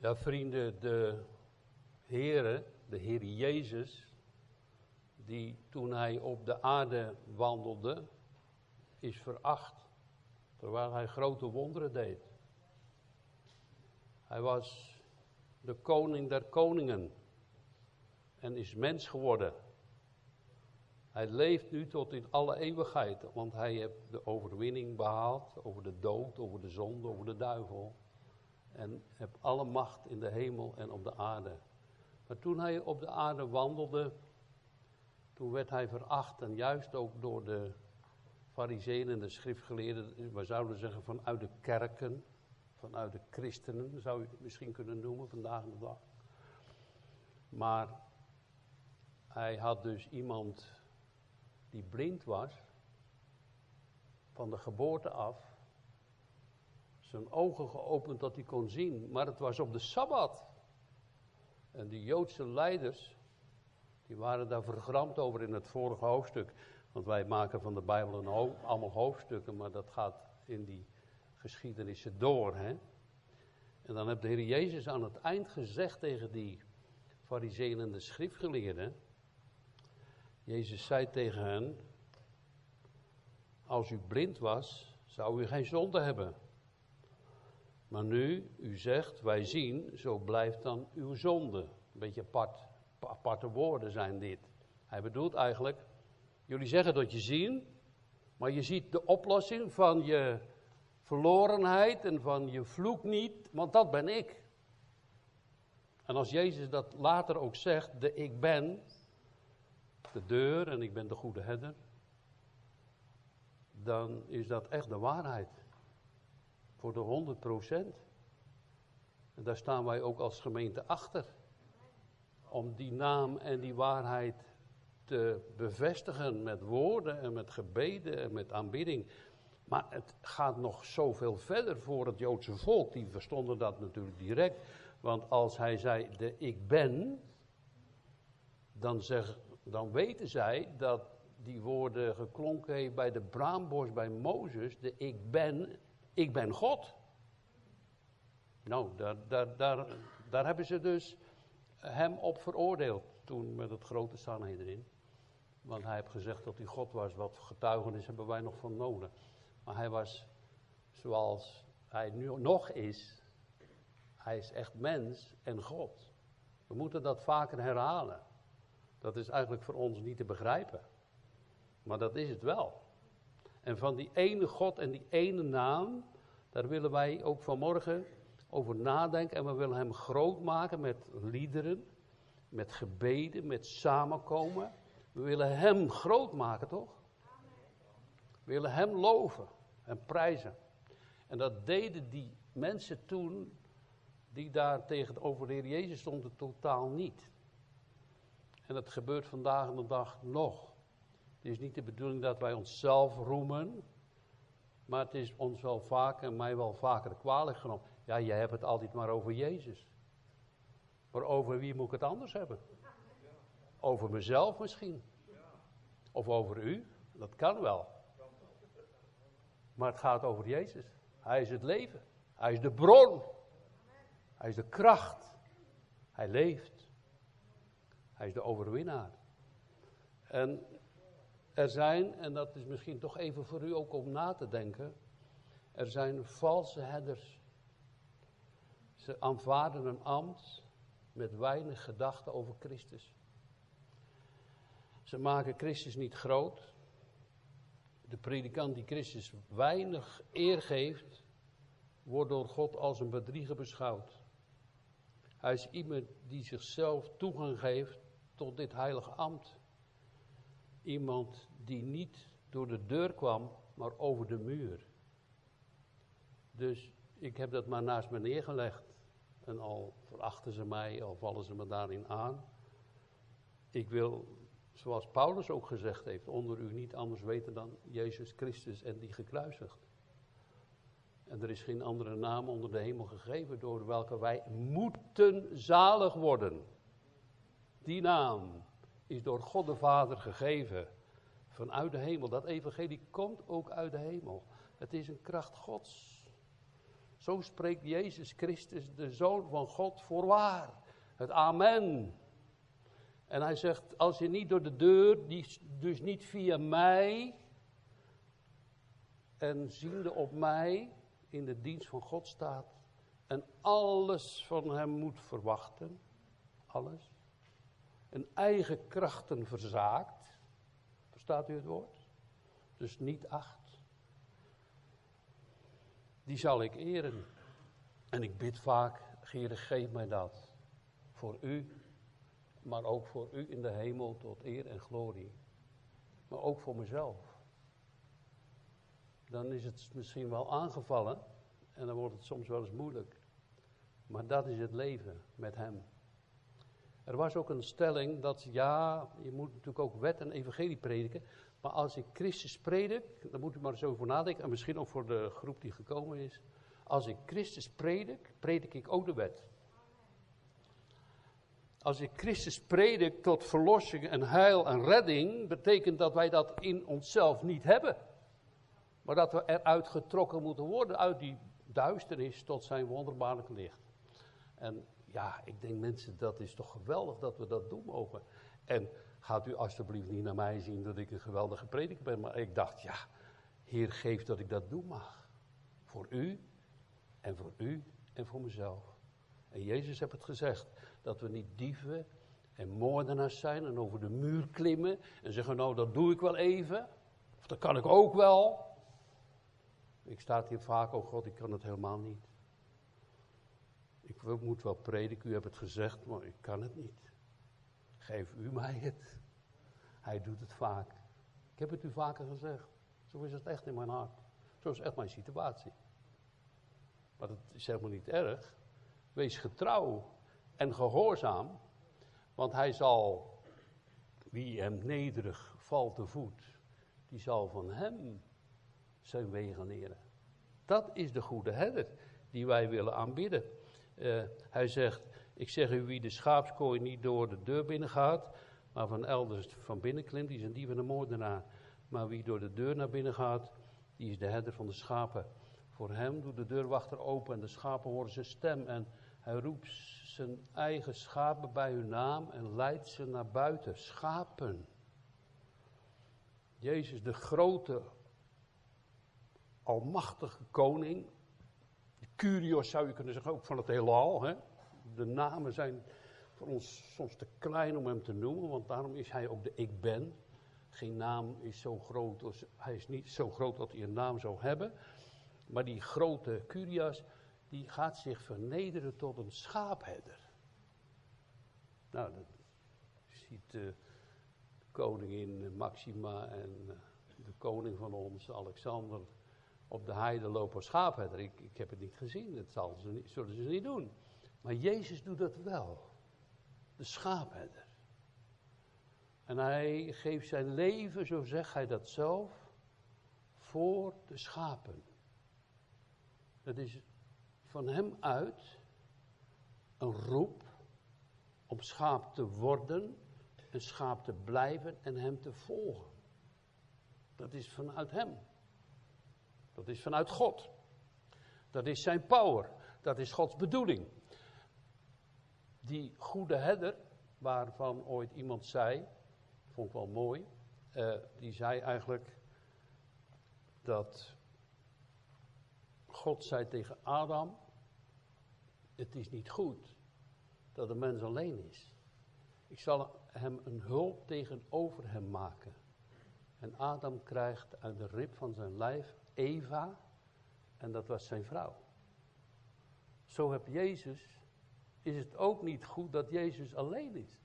Ja, vrienden, de Heere, de Heer Jezus, die toen hij op de aarde wandelde, is veracht, terwijl hij grote wonderen deed. Hij was de koning der koningen en is mens geworden. Hij leeft nu tot in alle eeuwigheid, want hij heeft de overwinning behaald over de dood, over de zonde, over de duivel. En heeft alle macht in de hemel en op de aarde. Maar toen hij op de aarde wandelde, toen werd hij veracht en juist ook door de fariseeën en de schriftgeleerden, we zouden zeggen vanuit de kerken, vanuit de christenen, zou je het misschien kunnen noemen vandaag de dag. Maar hij had dus iemand die blind was, van de geboorte af, zijn ogen geopend dat hij kon zien, maar het was op de Sabbat. En die Joodse leiders, die waren daar vergramd over in het vorige hoofdstuk. Want wij maken van de Bijbel een allemaal hoofdstukken, maar dat gaat in die geschiedenissen door. Hè? En dan heeft de Heer Jezus aan het eind gezegd tegen die fariseeën en de schriftgeleerden. Jezus zei tegen hen, als u blind was, zou u geen zonde hebben. Maar nu u zegt, wij zien, zo blijft dan uw zonde. Een beetje apart, aparte woorden zijn dit. Hij bedoelt eigenlijk, jullie zeggen dat je zien, maar je ziet de oplossing van je verlorenheid en van je vloek niet, want dat ben ik. En als Jezus dat later ook zegt, de ik ben, de deur en ik ben de goede herder, dan is dat echt de waarheid. Voor de 100 procent. En daar staan wij ook als gemeente achter. Om die naam en die waarheid te bevestigen met woorden en met gebeden en met aanbidding. Maar het gaat nog zoveel verder voor het Joodse volk. Die verstonden dat natuurlijk direct. Want als hij zei, de ik ben, dan, zeg, dan weten zij dat die woorden geklonken heeft bij de braambos bij Mozes. De ik ben, ik ben God. Nou, daar, daar, daar, hebben ze dus hem op veroordeeld. Toen met het grote Sanhedrin. Want hij heeft gezegd dat hij God was. Wat getuigenis hebben wij nog van nodig. Maar hij was zoals hij nu nog is. Hij is echt mens en God. We moeten dat vaker herhalen. Dat is eigenlijk voor ons niet te begrijpen. Maar dat is het wel. En van die ene God en die ene naam, daar willen wij ook vanmorgen over nadenken. En we willen hem groot maken met liederen, met gebeden, met samenkomen. We willen hem groot maken, toch? We willen hem loven en prijzen. En dat deden die mensen toen, die daar tegenover de Heer Jezus stonden, totaal niet. En dat gebeurt vandaag de dag nog. Het is niet de bedoeling dat wij onszelf roemen, maar het is ons wel vaak en mij wel vaker kwalijk genomen. Ja, jij hebt het altijd maar over Jezus. Maar over wie moet ik het anders hebben? Over mezelf misschien. Of over u. Dat kan wel. Maar het gaat over Jezus. Hij is het leven. Hij is de bron. Hij is de kracht. Hij leeft. Hij is de overwinnaar. En er zijn, en dat is misschien toch even voor u ook om na te denken, er zijn valse herders. Ze aanvaarden een ambt met weinig gedachten over Christus. Ze maken Christus niet groot. De predikant die Christus weinig eer geeft, wordt door God als een bedrieger beschouwd. Hij is iemand die zichzelf toegang geeft tot dit heilige ambt. Iemand die niet door de deur kwam, maar over de muur. Dus ik heb dat maar naast me neergelegd. En al verachten ze mij, al vallen ze me daarin aan. Ik wil, zoals Paulus ook gezegd heeft, onder u niet anders weten dan Jezus Christus en die gekruisigd. En er is geen andere naam onder de hemel gegeven door welke wij moeten zalig worden. Die naam is door God de Vader gegeven vanuit de hemel. Dat evangelie komt ook uit de hemel. Het is een kracht Gods. Zo spreekt Jezus Christus, de Zoon van God, voorwaar. Het Amen. En hij zegt, als je niet door de deur, dus niet via mij, en ziende op mij in de dienst van God staat, en alles van hem moet verwachten, alles, en eigen krachten verzaakt, verstaat u het woord? Dus niet acht. Die zal ik eren. En ik bid vaak, Heer, geef mij dat. Voor u, maar ook voor u in de hemel tot eer en glorie. Maar ook voor mezelf. Dan is het misschien wel aangevallen en dan wordt het soms wel eens moeilijk. Maar dat is het leven met Hem. Er was ook een stelling dat, ja, je moet natuurlijk ook wet en evangelie prediken. Maar als ik Christus predik, dan moet u maar eens over nadenken. En misschien ook voor de groep die gekomen is. Als ik Christus predik, predik ik ook de wet. Als ik Christus predik tot verlossing en heil en redding, betekent dat wij dat in onszelf niet hebben. Maar dat we eruit getrokken moeten worden uit die duisternis tot zijn wonderbaarlijk licht. En ja, ik denk mensen, dat is toch geweldig dat we dat doen mogen. En gaat u alstublieft niet naar mij zien dat ik een geweldige prediker ben. Maar ik dacht, ja, Heer, geef dat ik dat doen mag. Voor u en voor u en voor mezelf. En Jezus heeft het gezegd, dat we niet dieven en moordenaars zijn en over de muur klimmen en zeggen, nou dat doe ik wel even. Of dat kan ik ook wel. Ik sta hier vaak, oh God, ik kan het helemaal niet. Ik moet wel prediken, u hebt het gezegd, maar ik kan het niet. Geef u mij het. Hij doet het vaak. Ik heb het u vaker gezegd. Zo is het echt in mijn hart. Zo is echt mijn situatie. Maar dat is helemaal niet erg. Wees getrouw en gehoorzaam, want hij zal, wie hem nederig valt te voet, die zal van hem zijn wegen leren. Dat is de goede herder die wij willen aanbidden. Uh, hij zegt, ik zeg u wie de schaapskooi niet door de deur binnen gaat, maar van elders van binnen klimt, die is een dief en een moordenaar. Maar wie door de deur naar binnen gaat, die is de herder van de schapen. Voor hem doet de deurwachter open en de schapen horen zijn stem. En hij roept zijn eigen schapen bij hun naam en leidt ze naar buiten. Schapen. Jezus, de grote, almachtige koning. Curios zou je kunnen zeggen, ook van het heelal. Hè? De namen zijn voor ons soms te klein om hem te noemen, want daarom is hij ook de ik ben. Geen naam is zo groot, als, hij is niet zo groot dat hij een naam zou hebben. Maar die grote Curios, die gaat zich vernederen tot een schaapherder. Nou, dat ziet de koningin Maxima en eh, de koning van ons, Alexander, op de heide lopen schaapherder. Ik, ik heb het niet gezien, dat zal ze niet, zullen ze niet doen. Maar Jezus doet dat wel, de schaapherder. En hij geeft zijn leven, zo zegt hij dat zelf, voor de schapen. Dat is van hem uit een roep om schaap te worden, een schaap te blijven en hem te volgen. Dat is vanuit hem. Dat is vanuit God. Dat is zijn power. Dat is Gods bedoeling. Die goede herder, waarvan ooit iemand zei, vond ik wel mooi, uh, die zei eigenlijk dat God zei tegen Adam, het is niet goed dat de mens alleen is. Ik zal hem een hulp tegenover hem maken. En Adam krijgt uit de rib van zijn lijf Eva, en dat was zijn vrouw. Zo heb Jezus, is het ook niet goed dat Jezus alleen is.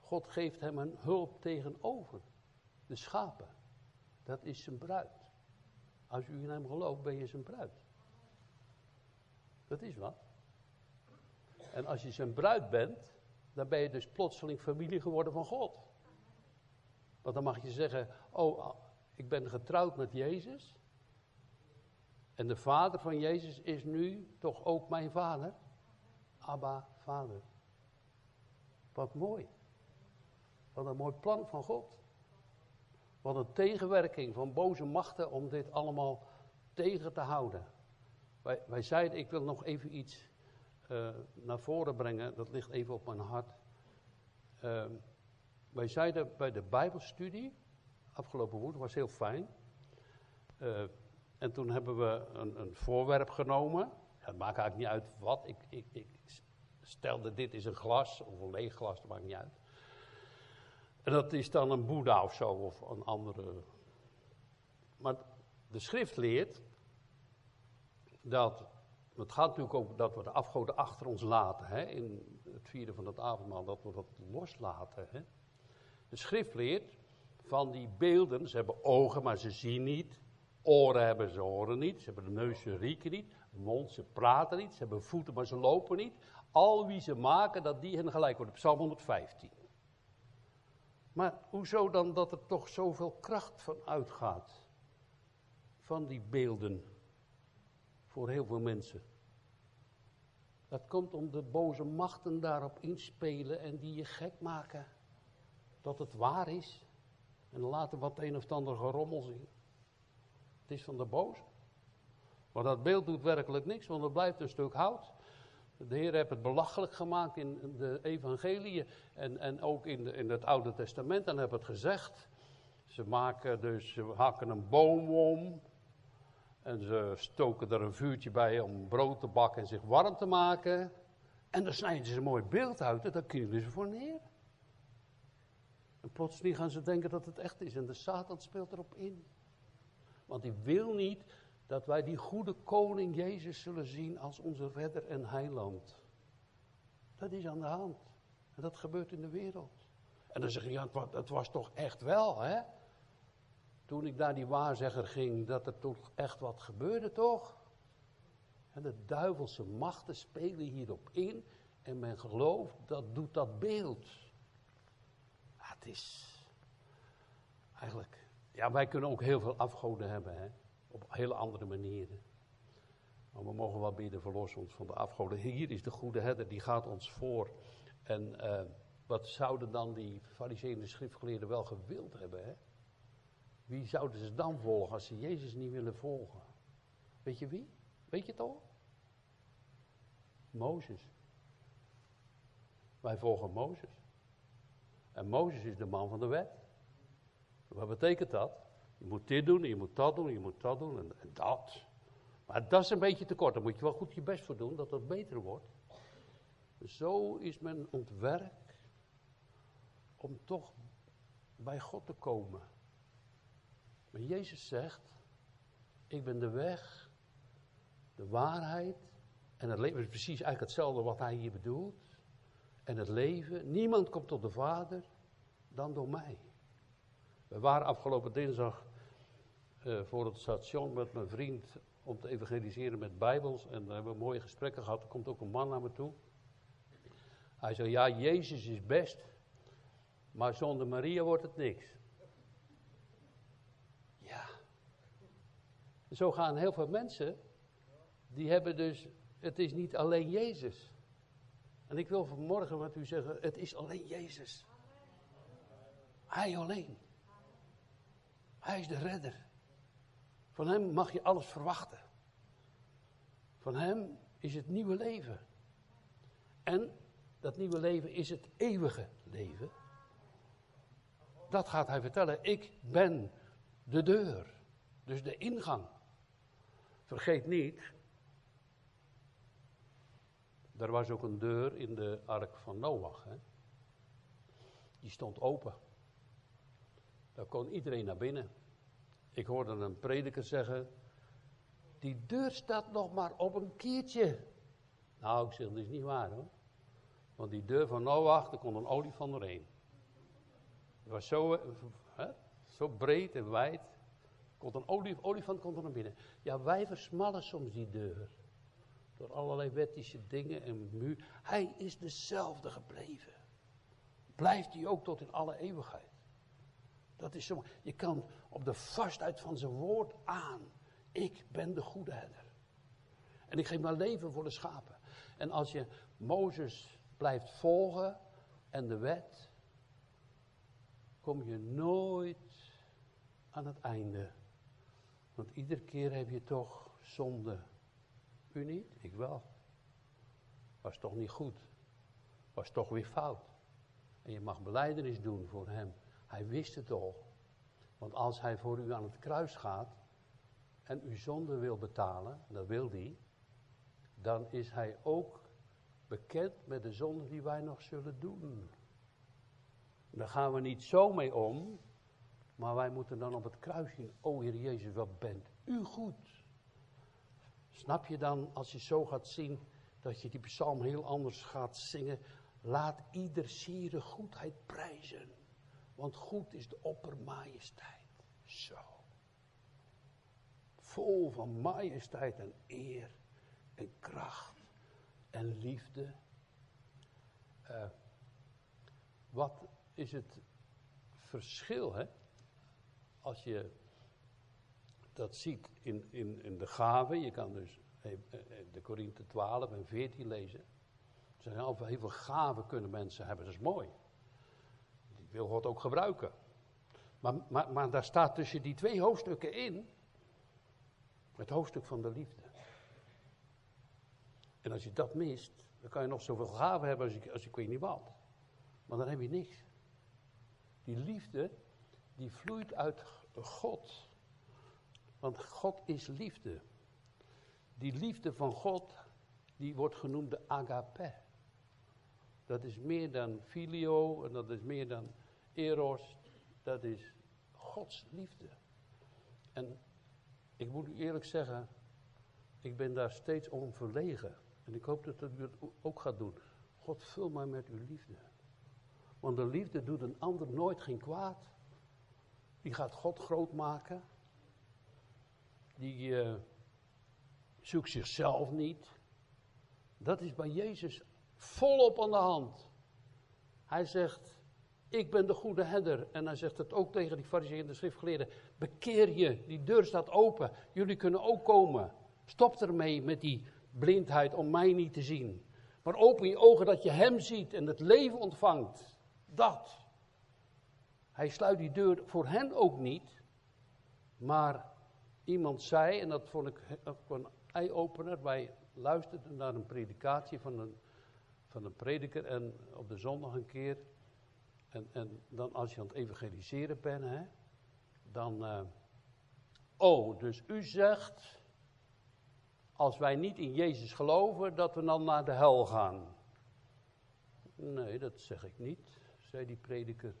God geeft hem een hulp tegenover, de schapen. Dat is zijn bruid. Als u in hem gelooft, ben je zijn bruid. Dat is wat. En als je zijn bruid bent, dan ben je dus plotseling familie geworden van God. Want dan mag je zeggen, oh, ik ben getrouwd met Jezus. En de vader van Jezus is nu toch ook mijn vader. Abba, vader. Wat mooi. Wat een mooi plan van God. Wat een tegenwerking van boze machten om dit allemaal tegen te houden. Wij, wij zeiden, ik wil nog even iets uh, naar voren brengen, dat ligt even op mijn hart. Uh, wij zeiden bij de Bijbelstudie, afgelopen woensdag, was heel fijn. Uh, en toen hebben we een, een voorwerp genomen. het maakt eigenlijk niet uit wat. Ik, ik, ik stelde dit is een glas, of een leeg glas, dat maakt niet uit. En dat is dan een Boeddha of zo, of een andere. Maar de schrift leert dat. Het gaat natuurlijk ook dat we de afgoden achter ons laten. Hè, in het vieren van het avondmaal, dat we dat loslaten. Hè. De schrift leert van die beelden. Ze hebben ogen, maar ze zien niet. Oren hebben, ze horen niet. Ze hebben de neus, ze rieken niet. Mond, ze praten niet. Ze hebben voeten, maar ze lopen niet. Al wie ze maken, dat die hen gelijk wordt. Psalm 115. Maar hoezo dan dat er toch zoveel kracht van uitgaat? Van die beelden. Voor heel veel mensen. Dat komt om de boze machten daarop inspelen en die je gek maken. Dat het waar is. En laten wat een of ander gerommel zien. Het is van de boze. Maar dat beeld doet werkelijk niks, want het blijft een stuk hout. De Heer heeft het belachelijk gemaakt in de evangelie en, en ook in, in het Oude Testament. En hebben het gezegd. Ze maken dus, ze hakken een boom om. En ze stoken er een vuurtje bij om brood te bakken en zich warm te maken. En dan snijden ze een mooi beeld uit en dan knielen ze voor neer. En plotseling gaan ze denken dat het echt is. En de Satan speelt erop in. Want hij wil niet dat wij die goede koning Jezus zullen zien als onze redder en heiland. Dat is aan de hand. En dat gebeurt in de wereld. En dan zeg je, ja, het was toch echt wel, hè? Toen ik naar die waarzegger ging, dat er toch echt wat gebeurde, toch? En de duivelse machten spelen hierop in. En men gelooft, dat doet dat beeld. Het is eigenlijk... Ja, wij kunnen ook heel veel afgoden hebben, hè? Op hele andere manieren. Maar we mogen wel bidden, verlos ons van de afgoden. Hier is de goede herder, die gaat ons voor. En uh, wat zouden dan die fariseeën en de schriftgeleerden wel gewild hebben, hè? Wie zouden ze dan volgen als ze Jezus niet willen volgen? Weet je wie? Weet je het al? Mozes. Wij volgen Mozes. En Mozes is de man van de wet. Wat betekent dat? Je moet dit doen, je moet dat doen, je moet dat doen en, dat. Maar dat is een beetje te kort. Daar moet je wel goed je best voor doen, dat dat beter wordt. Zo is men ontwerkt om toch bij God te komen. Maar Jezus zegt, ik ben de weg, de waarheid en het leven. is precies eigenlijk hetzelfde wat hij hier bedoelt. En het leven, niemand komt tot de Vader dan door mij. We waren afgelopen dinsdag uh, voor het station met mijn vriend om te evangeliseren met Bijbels. En daar hebben we mooie gesprekken gehad. Er komt ook een man naar me toe. Hij zei: Ja, Jezus is best, maar zonder Maria wordt het niks. Ja. Zo gaan heel veel mensen, die hebben dus, het is niet alleen Jezus. En ik wil vanmorgen met u zeggen: het is alleen Jezus. Hij alleen. Hij is de redder. Van Hem mag je alles verwachten. Van Hem is het nieuwe leven. En dat nieuwe leven is het eeuwige leven. Dat gaat Hij vertellen. Ik ben de deur. Dus de ingang. Vergeet niet, er was ook een deur in de ark van Noach. Hè? Die stond open. Daar kon iedereen naar binnen. Ik hoorde een prediker zeggen, die deur staat nog maar op een kiertje. Nou, ik zeg, dat is niet waar hoor. Want die deur van Noach, daar kon een olifant doorheen. Het was zo, hè, zo breed en wijd. Kon een olif, olifant kon er naar binnen. Ja, wij versmallen soms die deur. Door allerlei wettische dingen en muur. Hij is dezelfde gebleven. Blijft hij ook tot in alle eeuwigheid. Dat is zo. Je kan op de vastheid van zijn woord aan. Ik ben de goede herder. En ik geef mijn leven voor de schapen. En als je Mozes blijft volgen en de wet, kom je nooit aan het einde. Want iedere keer heb je toch zonde U niet? Ik wel. Was toch niet goed? Was toch weer fout? En je mag beleidenis doen voor hem. Hij wist het al. Want als hij voor u aan het kruis gaat en uw zonde wil betalen, dat wil hij, dan is hij ook bekend met de zonde die wij nog zullen doen. Daar gaan we niet zo mee om, maar wij moeten dan op het kruis zien, o Heer Jezus, wat bent u goed. Snap je dan, als je zo gaat zien, dat je die psalm heel anders gaat zingen? Laat ieder ziere goedheid prijzen, want goed is de oppermajesteit. Zo. Vol van majesteit en eer en kracht en liefde. Uh, wat is het verschil, hè? Als je dat ziet in, in, in de gaven, je kan dus eh, eh, de Korinthe 12 en 14 lezen. Ze zeggen, heel veel gaven kunnen mensen hebben, dat is mooi. Die wil God ook gebruiken. Maar, maar, maar daar staat tussen die twee hoofdstukken in, het hoofdstuk van de liefde. En als je dat mist, dan kan je nog zoveel gaven hebben als ik, als ik weet niet wat. Maar dan heb je niks. Die liefde, die vloeit uit God. Want God is liefde. Die liefde van God, die wordt genoemd de agape. Dat is meer dan filio en dat is meer dan eros. Dat is Gods liefde. En ik moet u eerlijk zeggen, ik ben daar steeds om verlegen. En ik hoop dat u het ook gaat doen. God, vul mij met uw liefde. Want de liefde doet een ander nooit geen kwaad. Die gaat God groot maken. Die uh, zoekt zichzelf niet. Dat is bij Jezus volop aan de hand. Hij zegt, ik ben de goede herder. En hij zegt het ook tegen die fariseeën en de schriftgeleerden. Bekeer je, die deur staat open. Jullie kunnen ook komen. Stop ermee met die blindheid om mij niet te zien. Maar open je ogen dat je hem ziet en het leven ontvangt. Dat. Hij sluit die deur voor hen ook niet. Maar iemand zei, en dat vond ik een eye-opener. Wij luisterden naar een predikatie van een, van een prediker en op de zondag een keer. En, en dan als je aan het evangeliseren bent, hè, dan. Uh, oh, dus u zegt. Als wij niet in Jezus geloven, dat we dan naar de hel gaan. Nee, dat zeg ik niet zei die prediker.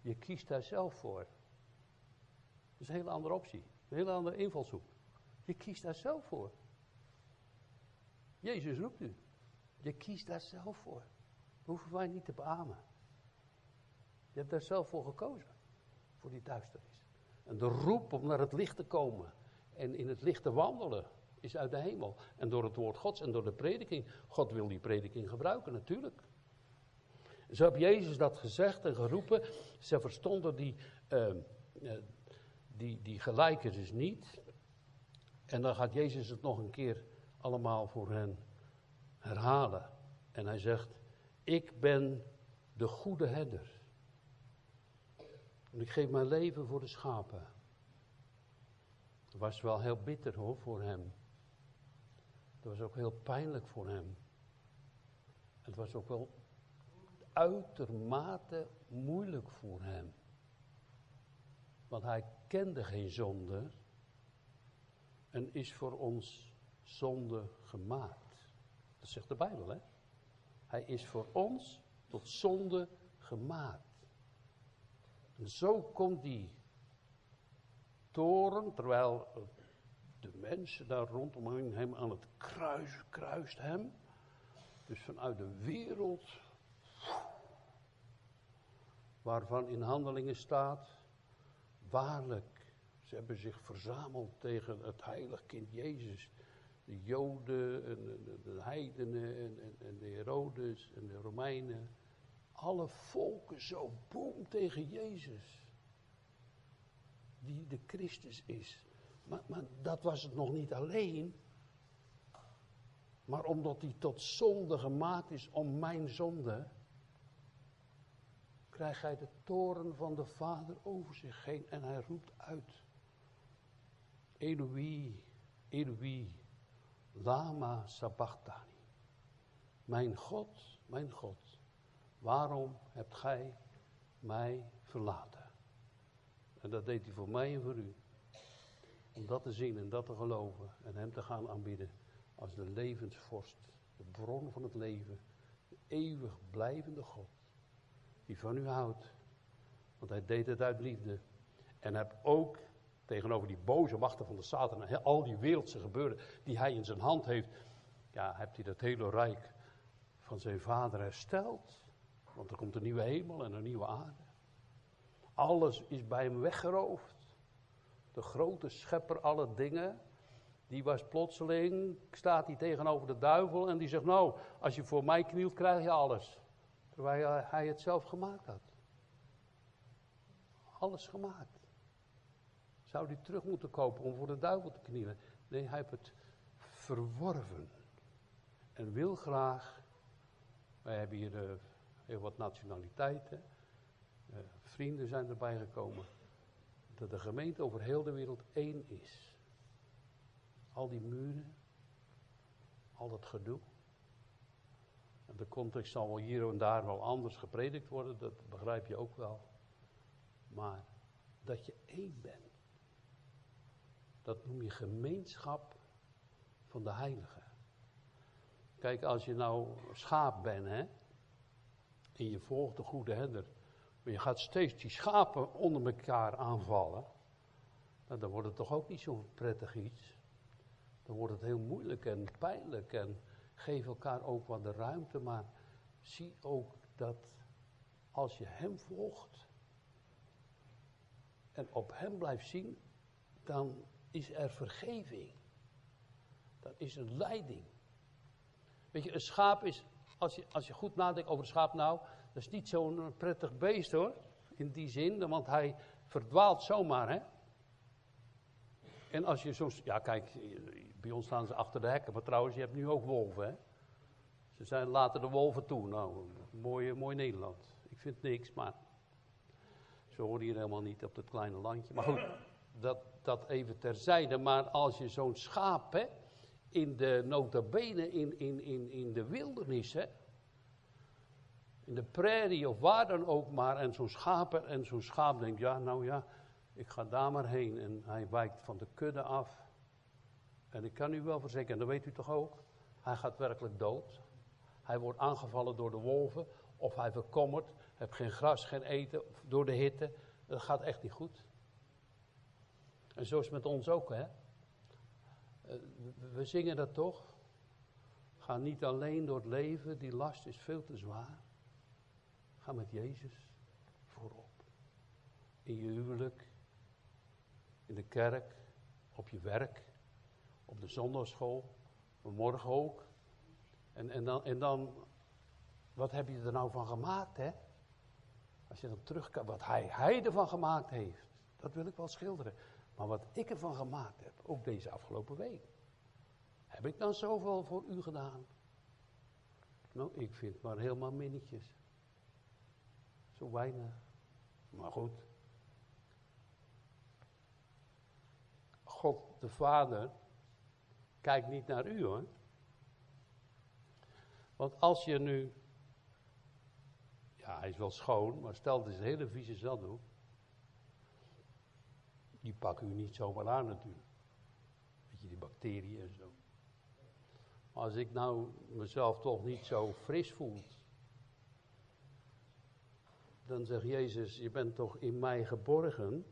Je kiest daar zelf voor. Dat is een hele andere optie. Een hele andere invalshoek. Je kiest daar zelf voor. Jezus roept u. Je kiest daar zelf voor. Dat hoeven wij niet te beamen. Je hebt daar zelf voor gekozen. Voor die duisternis. En de roep om naar het licht te komen. En in het licht te wandelen. Is uit de hemel. En door het woord Gods en door de prediking. God wil die prediking gebruiken, natuurlijk. Zo heb Jezus dat gezegd en geroepen. Ze verstonden die, uh, die, die gelijkenis niet. En dan gaat Jezus het nog een keer allemaal voor hen herhalen. En hij zegt, ik ben de goede herder. En ik geef mijn leven voor de schapen. Het was wel heel bitter hoor voor hem. Het was ook heel pijnlijk voor hem. Het was ook wel uitermate moeilijk voor hem. Want hij kende geen zonde en is voor ons zonde gemaakt. Dat zegt de Bijbel, hè? Hij is voor ons tot zonde gemaakt. En zo komt die toren, terwijl de mensen daar rondom hem aan het kruis, kruist hem. Dus vanuit de wereld waarvan in handelingen staat, waarlijk, ze hebben zich verzameld tegen het heilig kind Jezus. De Joden en de, de heidenen en, en, en, de Herodes en de Romeinen. Alle volken zo boem tegen Jezus. Die de Christus is. Maar, maar dat was het nog niet alleen. Maar omdat hij tot zonde gemaakt is om mijn zonde krijgt hij de toren van de Vader over zich heen en hij roept uit. Eloi, Eloi, Lama sabachthani. Mijn God, mijn God, waarom hebt gij mij verlaten? En dat deed hij voor mij en voor u. Om dat te zien en dat te geloven en hem te gaan aanbieden als de levensvorst, de bron van het leven, de eeuwig blijvende God, die van u houdt. Want hij deed het uit liefde. En heb ook tegenover die boze machten van de Satan en al die wereldse gebeuren die hij in zijn hand heeft, ja, hebt hij dat hele rijk van zijn vader hersteld. Want er komt een nieuwe hemel en een nieuwe aarde. Alles is bij hem weggeroofd. De grote schepper aller dingen, die was plotseling, staat hij tegenover de duivel en die zegt, nou, als je voor mij knielt, krijg je alles. Terwijl hij het zelf gemaakt had. Alles gemaakt. Zou hij terug moeten kopen om voor de duivel te knielen? Nee, hij heeft het verworven. En wil graag, wij hebben hier uh, heel wat nationaliteiten, uh, vrienden zijn erbij gekomen, dat de gemeente over heel de wereld één is. Al die muren, al dat gedoe. De context zal wel hier en daar wel anders gepredikt worden, dat begrijp je ook wel. Maar dat je één bent. Dat noem je gemeenschap van de heiligen. Kijk, als je nou schaap bent, hè, en je volgt de goede herder, maar je gaat steeds die schapen onder elkaar aanvallen, nou, dan wordt het toch ook niet zo'n prettig iets. Dan wordt het heel moeilijk en pijnlijk en geef elkaar ook wat de ruimte, maar zie ook dat als je hem volgt en op hem blijft zien, dan is er vergeving. Dat is een leiding. Weet je, een schaap is, als je, als je goed nadenkt over een schaap nou, dat is niet zo'n prettig beest hoor. In die zin, want hij verdwaalt zomaar hè. En als je soms, ja kijk, bij staan ze achter de hekken, maar trouwens, je hebt nu ook wolven hè. Ze zijn later de wolven toe. Nou, mooi, mooi Nederland. Ik vind niks, maar ze horen hier helemaal niet op dat kleine landje. Maar goed, dat, dat even terzijde. Maar als je zo'n schaap, hè, in de notabene, in, in, in, in de wildernis, hè, in de prairie of waar dan ook maar, en zo'n schaap, en zo'n schaap denkt, ja, nou ja, ik ga daar maar heen. En hij wijkt van de kudde af. En ik kan u wel verzekeren, en dat weet u toch ook, hij gaat werkelijk dood. Hij wordt aangevallen door de wolven, of hij verkommert, heeft geen gras, geen eten, door de hitte. Dat gaat echt niet goed. En zo is het met ons ook, hè. Eh, we zingen dat toch? Ga niet alleen door het leven, die last is veel te zwaar. Ga met Jezus voorop. In je huwelijk, in de kerk, op je werk, op de zondagschool, morgen ook. En, en, dan, en dan, wat heb je er nou van gemaakt, hè? Als je dan terugkijkt, wat hij, hij ervan gemaakt heeft, dat wil ik wel schilderen. Maar wat ik ervan gemaakt heb, ook deze afgelopen week. Heb ik dan zoveel voor u gedaan? Nou, ik vind maar helemaal minnetjes. Zo weinig. Maar goed. God de Vader kijkt niet naar u hoor. Want als je nu. Ja, hij is wel schoon, maar stel het is een hele vieze zaddoek die pakken u niet zomaar aan natuurlijk. Weet je, die bacteriën en zo. Maar als ik nou mezelf toch niet zo fris voel, dan zegt Jezus, je bent toch in mij geborgen.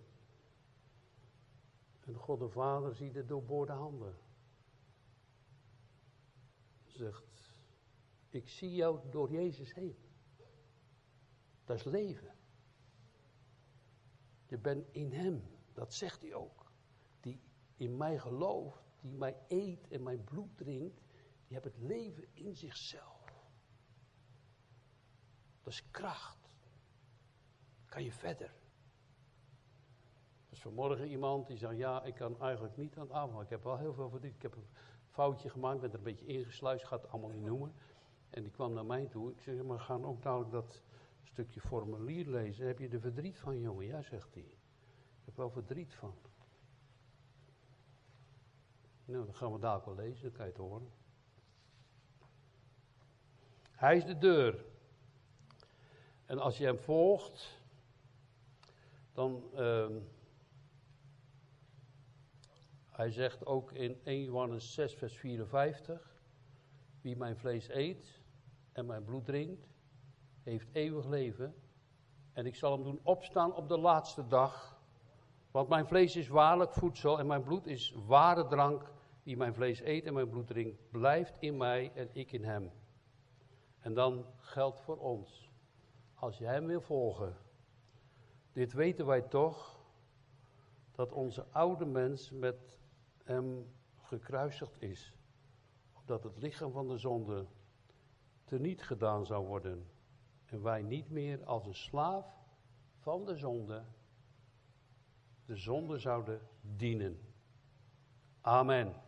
En God de Vader ziet het doorboorde handen. Zegt, ik zie jou door Jezus heen. Dat is leven. Je bent in Hem. Dat zegt hij ook. Die in mij gelooft, die mij eet en mijn bloed drinkt, die heeft het leven in zichzelf. Dat is kracht. Kan je verder. Dus vanmorgen iemand die zei, ja, ik kan eigenlijk niet aan het avond. Ik heb wel heel veel verdiend. Ik heb foutje gemaakt, ben er een beetje ingesluist, gaat het allemaal niet noemen. En die kwam naar mij toe. Ik zeg, maar gaan ook nou dat stukje formulier lezen. Heb je er verdriet van, jongen? Ja, zegt hij. Ik heb wel verdriet van. Nou, dan gaan we daar wel lezen, dan kan je het horen. Hij is de deur. En als je hem volgt, dan. Uh, hij zegt ook in 1 Johannes 6, vers 54: Wie mijn vlees eet en mijn bloed drinkt, heeft eeuwig leven. En ik zal hem doen opstaan op de laatste dag. Want mijn vlees is waarlijk voedsel en mijn bloed is ware drank. Wie mijn vlees eet en mijn bloed drinkt, blijft in mij en ik in hem. En dan geldt voor ons, als je hem wil volgen, dit weten wij toch, dat onze oude mens met hem gekruisigd is, opdat het lichaam van de zonde teniet gedaan zou worden en wij niet meer als een slaaf van de zonde de zonde zouden dienen. Amen.